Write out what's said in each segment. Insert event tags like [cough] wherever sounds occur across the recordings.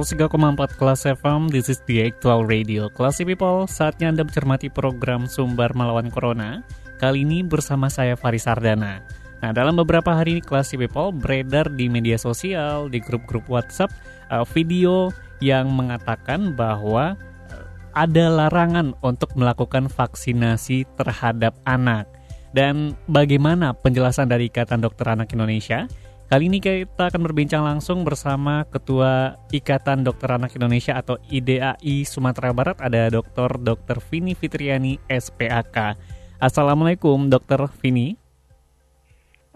103,4 kelas FM, this is the actual radio. Classy people, saatnya Anda mencermati program Sumber Melawan Corona. Kali ini bersama saya Faris Sardana. Nah, dalam beberapa hari ini Classy people beredar di media sosial, di grup-grup WhatsApp, uh, video yang mengatakan bahwa uh, ada larangan untuk melakukan vaksinasi terhadap anak. Dan bagaimana penjelasan dari Ikatan Dokter Anak Indonesia? Kali ini kita akan berbincang langsung bersama Ketua Ikatan Dokter Anak Indonesia atau IDAI Sumatera Barat ada Dr. Dr. Vini Fitriani SPAK. Assalamualaikum Dr. Vini.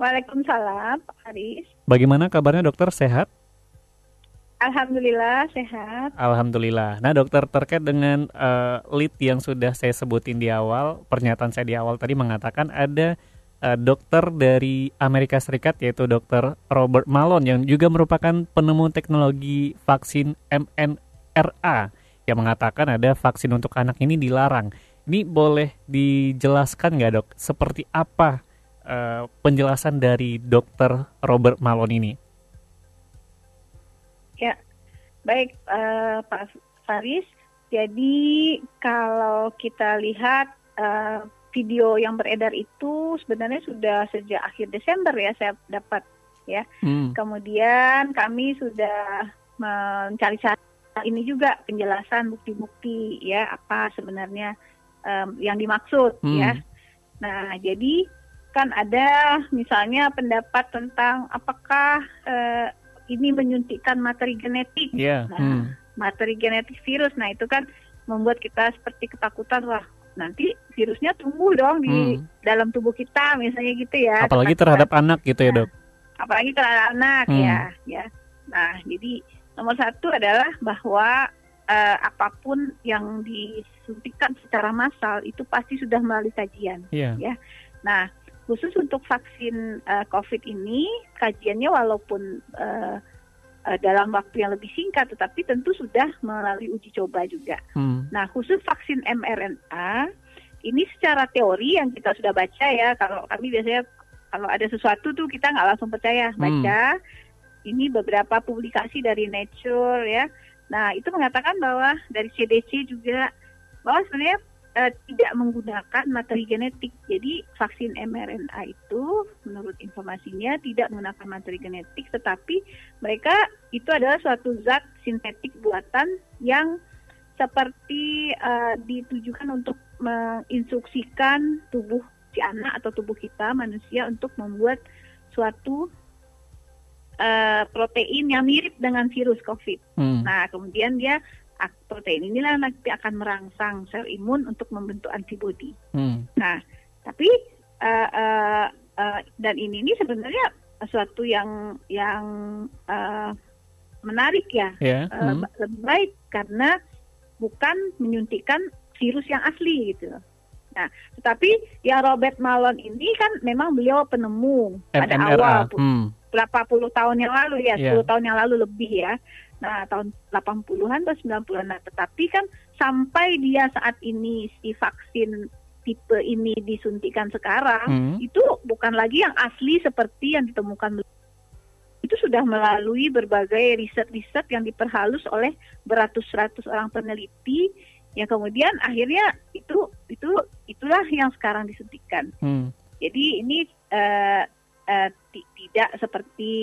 Waalaikumsalam Pak Haris. Bagaimana kabarnya dokter sehat? Alhamdulillah sehat. Alhamdulillah. Nah dokter terkait dengan uh, lead yang sudah saya sebutin di awal, pernyataan saya di awal tadi mengatakan ada uh, dokter dari Amerika Serikat yaitu dokter Robert Malone yang juga merupakan penemu teknologi vaksin mNRA yang mengatakan ada vaksin untuk anak ini dilarang. Ini boleh dijelaskan nggak dok? Seperti apa uh, penjelasan dari dokter Robert Malone ini? Ya, baik uh, Pak Faris. Jadi kalau kita lihat uh, video yang beredar itu sebenarnya sudah sejak akhir Desember ya saya dapat ya. Hmm. Kemudian kami sudah mencari cari ini juga penjelasan bukti-bukti ya apa sebenarnya um, yang dimaksud hmm. ya. Nah jadi kan ada misalnya pendapat tentang apakah uh, ini menyuntikkan materi genetik. Yeah. Nah, hmm. materi genetik virus. Nah itu kan membuat kita seperti ketakutan wah nanti virusnya tumbuh dong di hmm. dalam tubuh kita misalnya gitu ya. Apalagi terhadap anak gitu ya dok. Apalagi terhadap anak hmm. ya ya. Nah jadi nomor satu adalah bahwa uh, apa pun yang disuntikan secara massal itu pasti sudah melalui kajian yeah. ya. Nah khusus untuk vaksin uh, COVID ini kajiannya walaupun uh, uh, dalam waktu yang lebih singkat, tetapi tentu sudah melalui uji coba juga. Hmm. Nah, khusus vaksin mRNA ini secara teori yang kita sudah baca ya, kalau kami biasanya kalau ada sesuatu tuh kita nggak langsung percaya, hmm. baca. Hmm. Ini beberapa publikasi dari Nature ya. Nah, itu mengatakan bahwa dari CDC juga bahwa sebenarnya uh, tidak menggunakan materi genetik. Jadi vaksin mRNA itu menurut informasinya tidak menggunakan materi genetik, tetapi mereka itu adalah suatu zat sintetik buatan yang seperti uh, ditujukan untuk menginstruksikan tubuh si anak atau tubuh kita manusia untuk membuat suatu uh, protein yang mirip dengan virus COVID. Hmm. Nah, kemudian dia protein inilah nanti akan merangsang sel imun untuk membentuk antibodi. Hmm. Nah, tapi uh, uh, uh, dan ini ini sebenarnya sesuatu yang yang uh, menarik ya, yeah. uh, hmm. lebih baik karena bukan menyuntikkan virus yang asli gitu. Nah, tetapi yang Robert Malone ini kan memang beliau penemu pada awal hmm. berapa puluh tahun yang lalu ya, yeah. 10 tahun yang lalu lebih ya. Nah, tahun 80-an atau 90-an. Nah, tetapi kan sampai dia saat ini si vaksin tipe ini disuntikan sekarang, hmm. itu bukan lagi yang asli seperti yang ditemukan itu sudah melalui berbagai riset-riset yang diperhalus oleh beratus-ratus orang peneliti yang kemudian akhirnya itu itu itulah yang sekarang disuntikan. Hmm. Jadi ini uh, uh, tidak seperti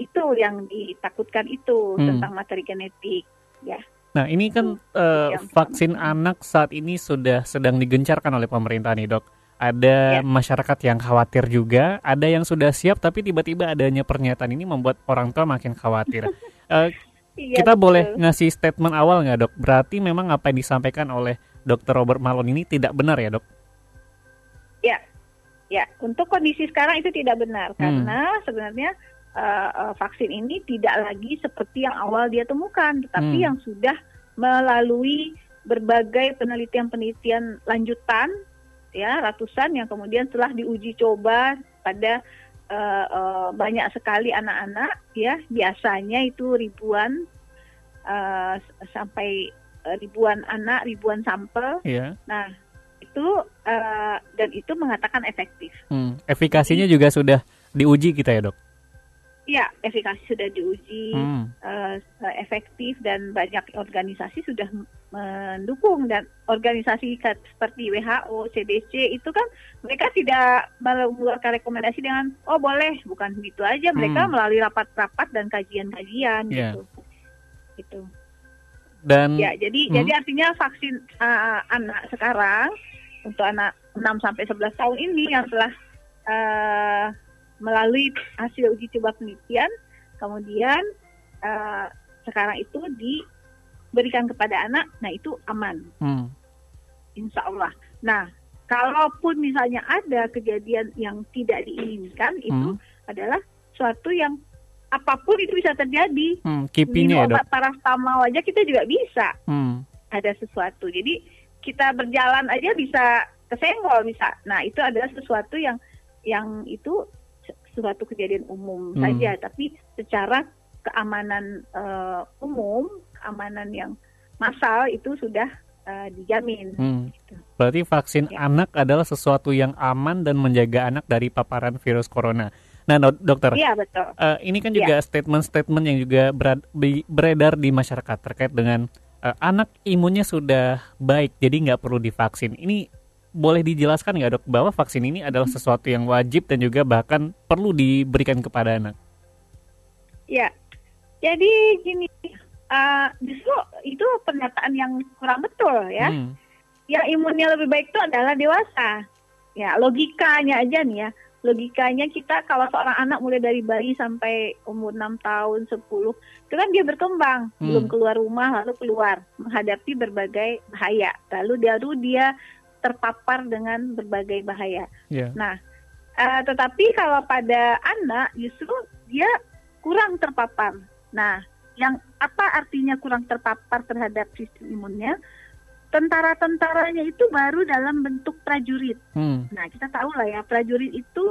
itu yang ditakutkan itu hmm. tentang materi genetik ya. Nah ini kan uh, vaksin anak saat ini sudah sedang digencarkan oleh pemerintah nih dok. Ada ya. masyarakat yang khawatir juga, ada yang sudah siap tapi tiba-tiba adanya pernyataan ini membuat orang tua makin khawatir. uh, [laughs] iya, kita betul. boleh ngasih statement awal nggak dok? Berarti memang apa yang disampaikan oleh Dr. Robert Malone ini tidak benar ya dok? Ya, Ya, untuk kondisi sekarang itu tidak benar hmm. karena sebenarnya uh, uh, vaksin ini tidak lagi seperti yang awal dia temukan, tetapi hmm. yang sudah melalui berbagai penelitian-penelitian lanjutan ya ratusan yang kemudian telah diuji coba pada uh, uh, banyak sekali anak-anak ya biasanya itu ribuan uh, sampai ribuan anak ribuan sampel. Yeah. Nah itu uh, dan itu mengatakan efektif. Hmm. Efikasinya Jadi, juga sudah diuji kita ya dok? Ya, efikasi sudah diuji, hmm. uh, efektif dan banyak organisasi sudah mendukung dan organisasi seperti WHO, CDC itu kan mereka tidak mengeluarkan rekomendasi dengan oh boleh, bukan begitu aja mereka hmm. melalui rapat-rapat dan kajian-kajian yeah. gitu. Itu. Dan ya, jadi hmm. jadi artinya vaksin uh, anak sekarang untuk anak 6 sampai 11 tahun ini yang telah uh, melalui hasil uji coba penelitian, kemudian uh, sekarang itu diberikan kepada anak, nah itu aman, hmm. insya Allah. Nah, kalaupun misalnya ada kejadian yang tidak diinginkan, itu hmm. adalah suatu yang apa pun itu bisa terjadi. Hmm, Minum ya, obat paracetamol aja kita juga bisa. Hmm. Ada sesuatu. Jadi kita berjalan aja bisa kesenggol bisa. Nah, itu adalah sesuatu yang yang itu suatu kejadian umum hmm. saja, tapi secara keamanan uh, umum, keamanan yang massal itu sudah uh, dijamin. Hmm. Gitu. Berarti vaksin ya. anak adalah sesuatu yang aman dan menjaga anak dari paparan virus corona. Nah, dokter, iya betul. Uh, ini kan juga iya. statement-statement yang juga beredar di masyarakat terkait dengan uh, anak imunnya sudah baik, jadi nggak perlu divaksin. Ini boleh dijelaskan nggak dok bahwa vaksin ini adalah sesuatu yang wajib dan juga bahkan perlu diberikan kepada anak? Ya, jadi gini, uh, justru itu pernyataan yang kurang betul ya. Hmm. Yang imunnya lebih baik itu adalah dewasa. Ya, logikanya aja nih ya. Logikanya kita kalau seorang anak mulai dari bayi sampai umur 6 tahun, 10, itu kan dia berkembang, hmm. belum keluar rumah lalu keluar menghadapi berbagai bahaya. Lalu dia dia terpapar dengan berbagai bahaya. Yeah. Nah, uh, tetapi kalau pada anak justru dia kurang terpapar. Nah, yang apa artinya kurang terpapar terhadap sistem imunnya? Tentara-tentaranya itu baru dalam bentuk prajurit. Hmm. Nah, kita tahu lah ya prajurit itu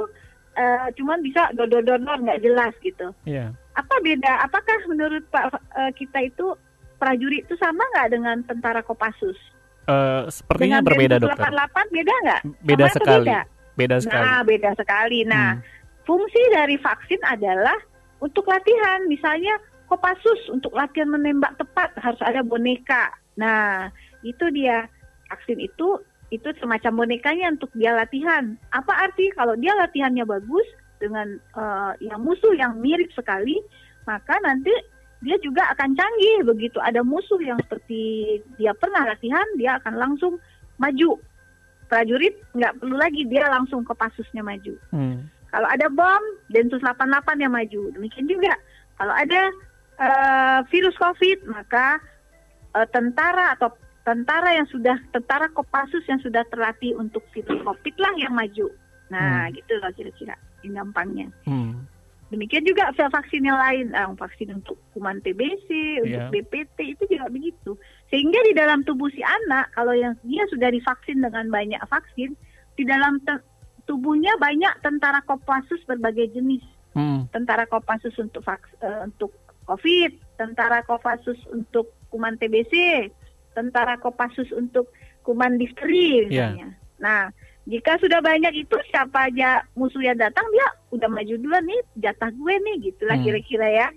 uh, cuman bisa dodor-dodor nggak jelas gitu. Yeah. Apa beda? Apakah menurut Pak uh, kita itu prajurit itu sama nggak dengan tentara Kopassus? Uh, sepertinya Dengan berbeda dokter. 88 beda nggak? Beda sekali. Beda? beda sekali. Nah, beda sekali. Nah, hmm. fungsi dari vaksin adalah untuk latihan. Misalnya Kopassus untuk latihan menembak tepat harus ada boneka. Nah, itu dia. Vaksin itu itu semacam bonekanya untuk dia latihan. Apa arti? Kalau dia latihannya bagus dengan uh, yang musuh yang mirip sekali, maka nanti dia juga akan canggih. Begitu ada musuh yang seperti dia pernah latihan dia akan langsung maju. Prajurit nggak perlu lagi dia langsung ke pasusnya maju. Hmm. kalau ada bom densus 88 yang maju. Demikian juga. Kalau ada uh, virus covid maka uh, tentara atau tentara yang sudah tentara Kopassus yang sudah terlatih untuk virus covid lah yang maju nah hmm. gitu loh kira-kira gampangnya hmm. Demikian juga vaksin yang lain, eh, vaksin untuk kuman TBC, untuk yeah. BPT itu juga begitu. Sehingga di dalam tubuh si anak, kalau yang dia sudah divaksin dengan banyak vaksin, di dalam tubuhnya banyak tentara Kopassus berbagai jenis. Hmm. Tentara Kopassus untuk vaks, uh, untuk COVID, tentara Kopassus untuk kuman TBC, tentara Kopassus untuk kuman difteri misalnya. Yeah. Nah, jika sudah banyak itu siapa aja musuh yang datang dia udah maju duluan nih jatah gue nih gitulah hmm. kira-kira ya.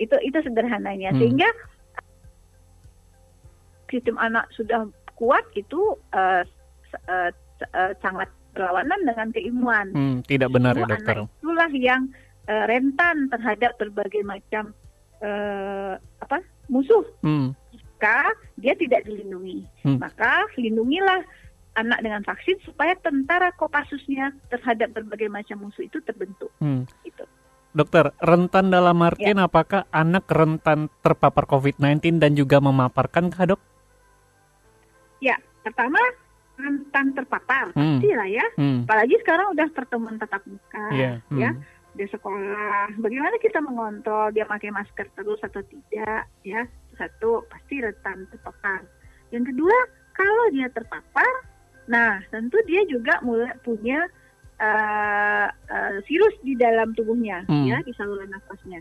Itu itu sederhananya hmm. sehingga sistem anak sudah kuat itu uh, uh, uh, sangat berlawanan dengan keimuan. Hmm, tidak benar ya dokter. Itulah yang uh, rentan terhadap berbagai macam uh, apa musuh. Hmm. Jika dia tidak dilindungi, hmm. maka lindungilah anak dengan vaksin supaya tentara Kopassusnya terhadap berbagai macam musuh itu terbentuk. Hmm. Itu. Dokter, rentan dalam artian ya. apakah anak rentan terpapar COVID-19 dan juga memaparkan kah dok? Ya, pertama rentan terpapar hmm. pasti lah ya. Hmm. Apalagi sekarang udah pertemuan tatap muka yeah. hmm. ya di sekolah. Bagaimana kita mengontrol dia pakai masker terus atau tidak ya? Satu pasti rentan terpapar. Yang kedua kalau dia terpapar, nah tentu dia juga mulai punya uh, uh, virus di dalam tubuhnya hmm. ya di saluran nafasnya.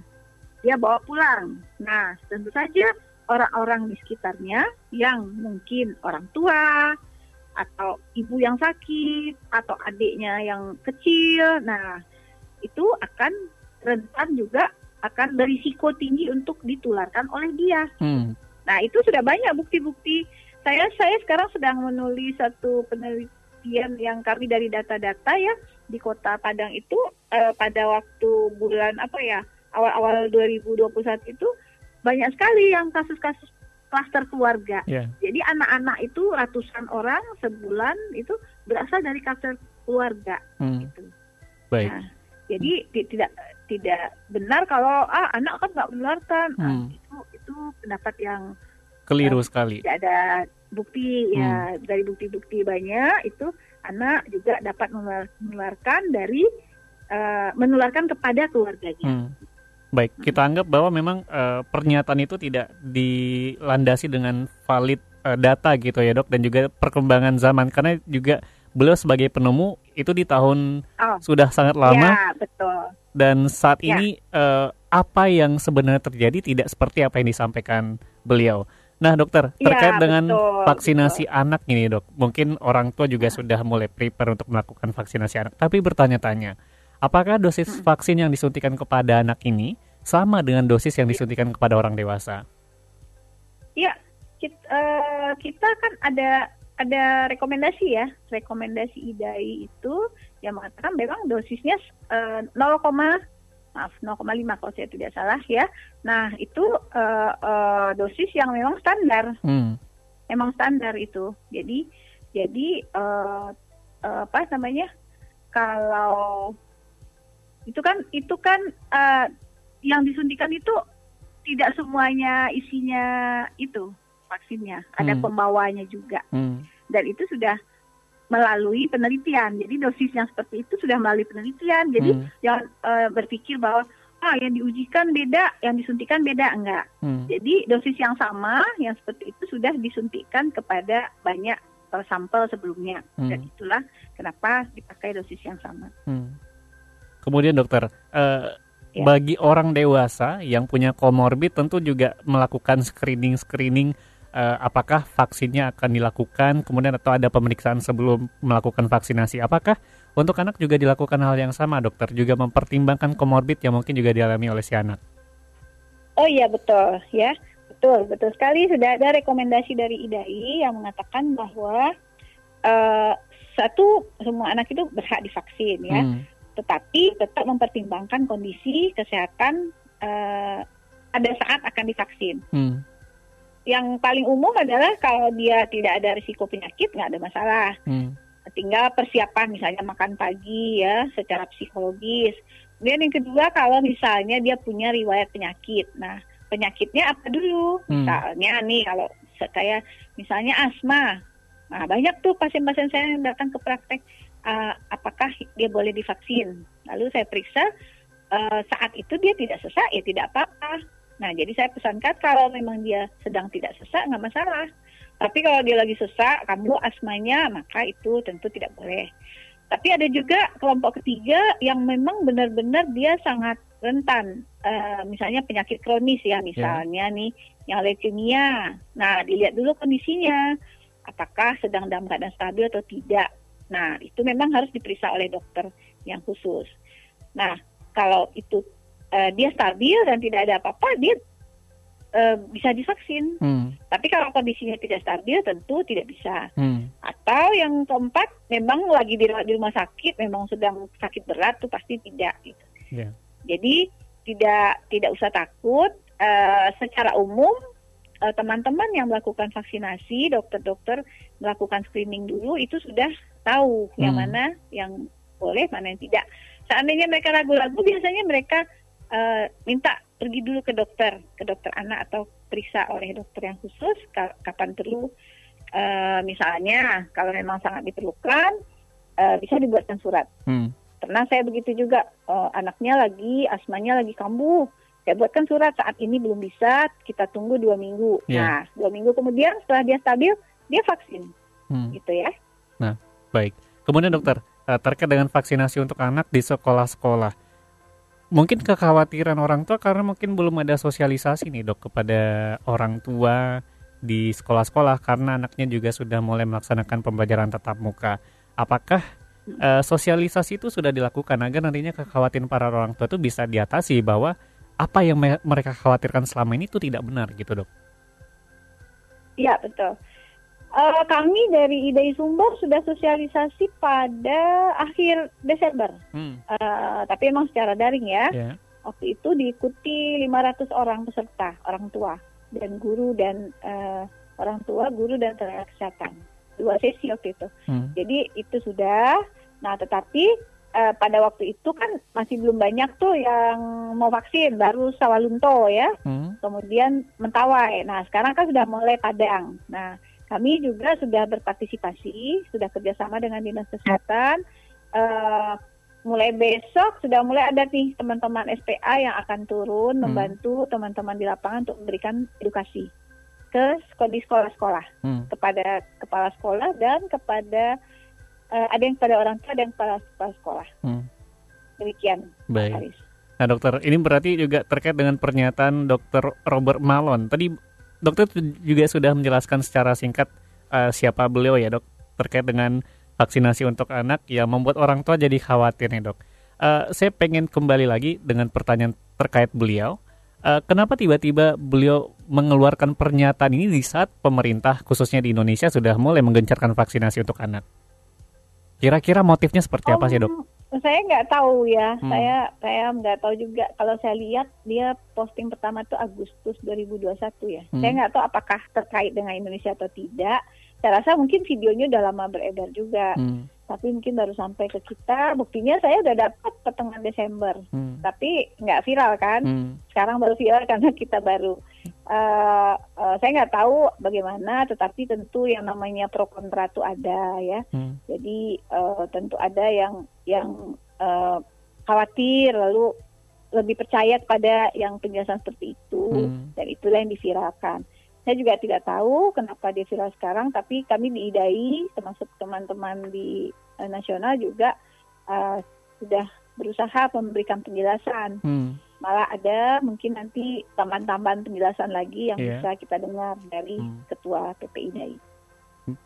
Dia bawa pulang. Nah tentu saja orang-orang di sekitarnya yang mungkin orang tua atau ibu yang sakit atau adiknya yang kecil. Nah, itu akan rentan juga akan berisiko tinggi untuk ditularkan oleh dia. Hmm. Nah, itu sudah banyak bukti-bukti. Saya saya sekarang sedang menulis satu penelitian yang kami dari data-data ya di Kota Padang itu eh, pada waktu bulan apa ya awal-awal 2021 itu banyak sekali yang kasus-kasus klaster keluarga. Yeah. Jadi anak-anak itu ratusan orang sebulan itu berasal dari klaster keluarga. Hmm. Gitu. Baik. Nah, jadi hmm. tidak tidak benar kalau ah anak kan nggak menularkan. Ah, hmm. Nah, itu itu pendapat yang keliru uh, sekali. Tidak ada bukti ya, hmm. ya dari bukti-bukti banyak itu anak juga dapat menularkan dari uh, menularkan kepada keluarganya. Hmm. Baik, kita anggap bahwa memang uh, pernyataan itu tidak dilandasi dengan valid uh, data gitu ya dok, dan juga perkembangan zaman karena juga beliau sebagai penemu itu di tahun oh. sudah sangat lama. Ya, betul. Dan saat ya. ini uh, apa yang sebenarnya terjadi tidak seperti apa yang disampaikan beliau. Nah, dokter, ya, terkait ya, dengan betul, vaksinasi betul. anak ini, dok, mungkin orang tua juga ya. sudah mulai prepare untuk melakukan vaksinasi anak, tapi bertanya-tanya Apakah dosis hmm. vaksin yang disuntikan kepada anak ini sama dengan dosis yang disuntikan kepada orang dewasa? Ya, kita, uh, eh, kita kan ada ada rekomendasi ya, rekomendasi IDAI itu yang mengatakan memang dosisnya uh, 0, maaf 0,5 kalau saya tidak salah ya. Nah itu uh, uh, dosis yang memang standar, hmm. memang standar itu. Jadi jadi uh, uh, apa namanya kalau itu kan itu kan uh, yang disuntikan itu tidak semuanya isinya itu vaksinnya, ada hmm. pembawanya juga. Hmm. Dan itu sudah melalui penelitian. Jadi dosis yang seperti itu sudah melalui penelitian. Jadi hmm. jangan uh, berpikir bahwa ah yang diujikan beda, yang disuntikan beda enggak. Hmm. Jadi dosis yang sama yang seperti itu sudah disuntikan kepada banyak uh, sampel sebelumnya. Hmm. Dan itulah kenapa dipakai dosis yang sama. Hmm. Kemudian dokter, uh, ya. bagi orang dewasa yang punya komorbid tentu juga melakukan screening-screening uh, apakah vaksinnya akan dilakukan, kemudian atau ada pemeriksaan sebelum melakukan vaksinasi. Apakah untuk anak juga dilakukan hal yang sama, dokter? Juga mempertimbangkan komorbid yang mungkin juga dialami oleh si anak. Oh iya betul, ya betul betul sekali sudah ada rekomendasi dari IDAI yang mengatakan bahwa uh, satu semua anak itu berhak divaksin ya. Hmm tetapi tetap mempertimbangkan kondisi kesehatan uh, ada saat akan divaksin. Hmm. Yang paling umum adalah kalau dia tidak ada risiko penyakit nggak ada masalah. Hmm. Tinggal persiapan misalnya makan pagi ya secara psikologis. Kemudian yang kedua kalau misalnya dia punya riwayat penyakit. Nah penyakitnya apa dulu? Hmm. Misalnya nih kalau saya misalnya asma. Nah banyak tuh pasien-pasien saya yang datang ke praktek uh, apakah dia boleh divaksin. Lalu saya periksa uh, saat itu dia tidak sesak ya tidak apa-apa. Nah jadi saya pesankan kalau memang dia sedang tidak sesak nggak masalah. Tapi kalau dia lagi sesak, kamu asmanya, maka itu tentu tidak boleh. Tapi ada juga kelompok ketiga yang memang benar-benar dia sangat rentan. Uh, misalnya penyakit kronis ya, misalnya yeah. nih yang leukemia. Nah, dilihat dulu kondisinya. Apakah sedang dalam keadaan stabil atau tidak. Nah, itu memang harus diperiksa oleh dokter yang khusus. Nah, kalau itu uh, dia stabil dan tidak ada apa-apa, dia uh, bisa divaksin. Hmm. Tapi kalau kondisinya tidak stabil, tentu tidak bisa. Hmm. Atau yang keempat, memang lagi di, di rumah sakit, memang sedang sakit berat, tuh pasti tidak. Gitu. Yeah. Jadi tidak tidak usah takut. Uh, secara umum teman-teman yang melakukan vaksinasi, dokter-dokter melakukan screening dulu itu sudah tahu hmm. yang mana yang boleh, mana yang tidak. Seandainya mereka ragu-ragu, biasanya mereka uh, minta pergi dulu ke dokter, ke dokter anak atau periksa oleh dokter yang khusus kapan perlu uh, misalnya kalau memang sangat diperlukan uh, bisa dibuatkan surat. Hmm. Pernah saya begitu juga uh, anaknya lagi asmanya lagi kambuh. Saya buatkan surat saat ini belum bisa kita tunggu dua minggu. Yeah. Nah dua minggu kemudian setelah dia stabil dia vaksin, hmm. gitu ya. Nah baik. Kemudian dokter terkait dengan vaksinasi untuk anak di sekolah-sekolah mungkin kekhawatiran orang tua karena mungkin belum ada sosialisasi nih dok kepada orang tua di sekolah-sekolah karena anaknya juga sudah mulai melaksanakan pembelajaran tatap muka. Apakah uh, sosialisasi itu sudah dilakukan agar nantinya kekhawatiran para orang tua itu bisa diatasi bahwa apa yang mereka khawatirkan selama ini itu tidak benar gitu dok? Iya betul. Uh, kami dari IDAI Sumber sudah sosialisasi pada akhir Desember, hmm. uh, tapi emang secara daring ya. Yeah. Waktu itu diikuti 500 orang peserta, orang tua dan guru dan uh, orang tua, guru dan tenaga kesehatan. Dua sesi waktu itu. Hmm. Jadi itu sudah. Nah, tetapi uh, pada waktu itu kan masih belum banyak tuh yang mau vaksin, baru Sawalunto ya. Hmm. Kemudian Mentawai. Nah, sekarang kan sudah mulai Padang. Nah, kami juga sudah berpartisipasi, sudah kerjasama dengan dinas kesehatan. Uh, mulai besok sudah mulai ada nih teman-teman SPA yang akan turun hmm. membantu teman-teman di lapangan untuk memberikan edukasi ke di sekolah-sekolah hmm. kepada kepala sekolah dan kepada uh, ada yang kepada orang tua dan kepala, kepala sekolah. Hmm. Demikian. Baik. Nah dokter, ini berarti juga terkait dengan pernyataan dokter Robert Malon. Tadi dokter juga sudah menjelaskan secara singkat uh, siapa beliau ya dok terkait dengan vaksinasi untuk anak yang membuat orang tua jadi khawatir nih dok. Uh, saya pengen kembali lagi dengan pertanyaan terkait beliau. Uh, kenapa tiba-tiba beliau mengeluarkan pernyataan ini di saat pemerintah khususnya di Indonesia sudah mulai menggencarkan vaksinasi untuk anak? Kira-kira motifnya seperti apa sih dok? Saya nggak tahu ya, hmm. saya saya nggak tahu juga. Kalau saya lihat dia posting pertama itu Agustus 2021 ya. Hmm. Saya nggak tahu apakah terkait dengan Indonesia atau tidak. Saya rasa mungkin videonya udah lama beredar juga. Hmm tapi mungkin baru sampai ke kita buktinya saya udah dapat pertengahan Desember hmm. tapi nggak viral kan hmm. sekarang baru viral karena kita baru uh, uh, saya nggak tahu bagaimana tetapi tentu yang namanya pro kontra itu ada ya hmm. jadi uh, tentu ada yang yang uh, khawatir lalu lebih percaya kepada yang penjelasan seperti itu hmm. dan itulah yang diviralkan saya juga tidak tahu kenapa dia viral sekarang, tapi kami di IDAI termasuk teman-teman di uh, nasional juga uh, sudah berusaha memberikan penjelasan. Hmm. Malah ada mungkin nanti tambahan-tambahan penjelasan lagi yang yeah. bisa kita dengar dari hmm. Ketua PPI IDAI.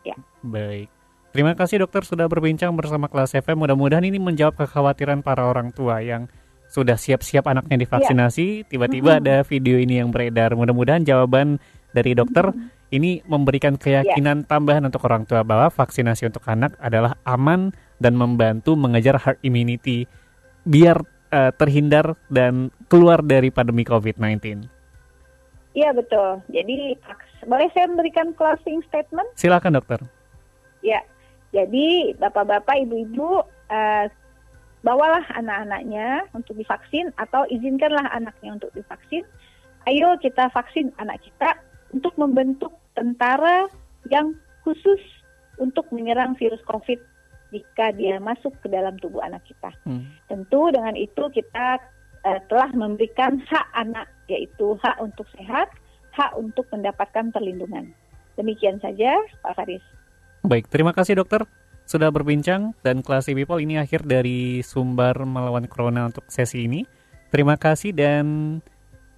Ya. Baik. Terima kasih dokter sudah berbincang bersama kelas FM. Mudah-mudahan ini menjawab kekhawatiran para orang tua yang sudah siap-siap anaknya divaksinasi, iya. tiba-tiba -hmm. ada video ini yang beredar. Mudah-mudahan jawaban dari dokter -hmm. ini memberikan keyakinan yeah. tambahan untuk orang tua bahwa vaksinasi untuk anak adalah aman dan membantu mengejar herd immunity biar uh, terhindar dan keluar dari pandemi COVID-19. Iya betul. Jadi boleh saya memberikan closing statement? Silakan dokter. Ya. Jadi bapak-bapak, ibu-ibu uh, bawalah anak-anaknya untuk divaksin atau izinkanlah anaknya untuk divaksin. Ayo kita vaksin anak kita untuk membentuk tentara yang khusus untuk menyerang virus COVID jika dia masuk ke dalam tubuh anak kita. Hmm. Tentu dengan itu kita uh, telah memberikan hak anak yaitu hak untuk sehat, hak untuk mendapatkan perlindungan. Demikian saja Pak Faris. Baik, terima kasih dokter sudah berbincang dan Classy People ini akhir dari Sumber Melawan Corona untuk sesi ini. Terima kasih dan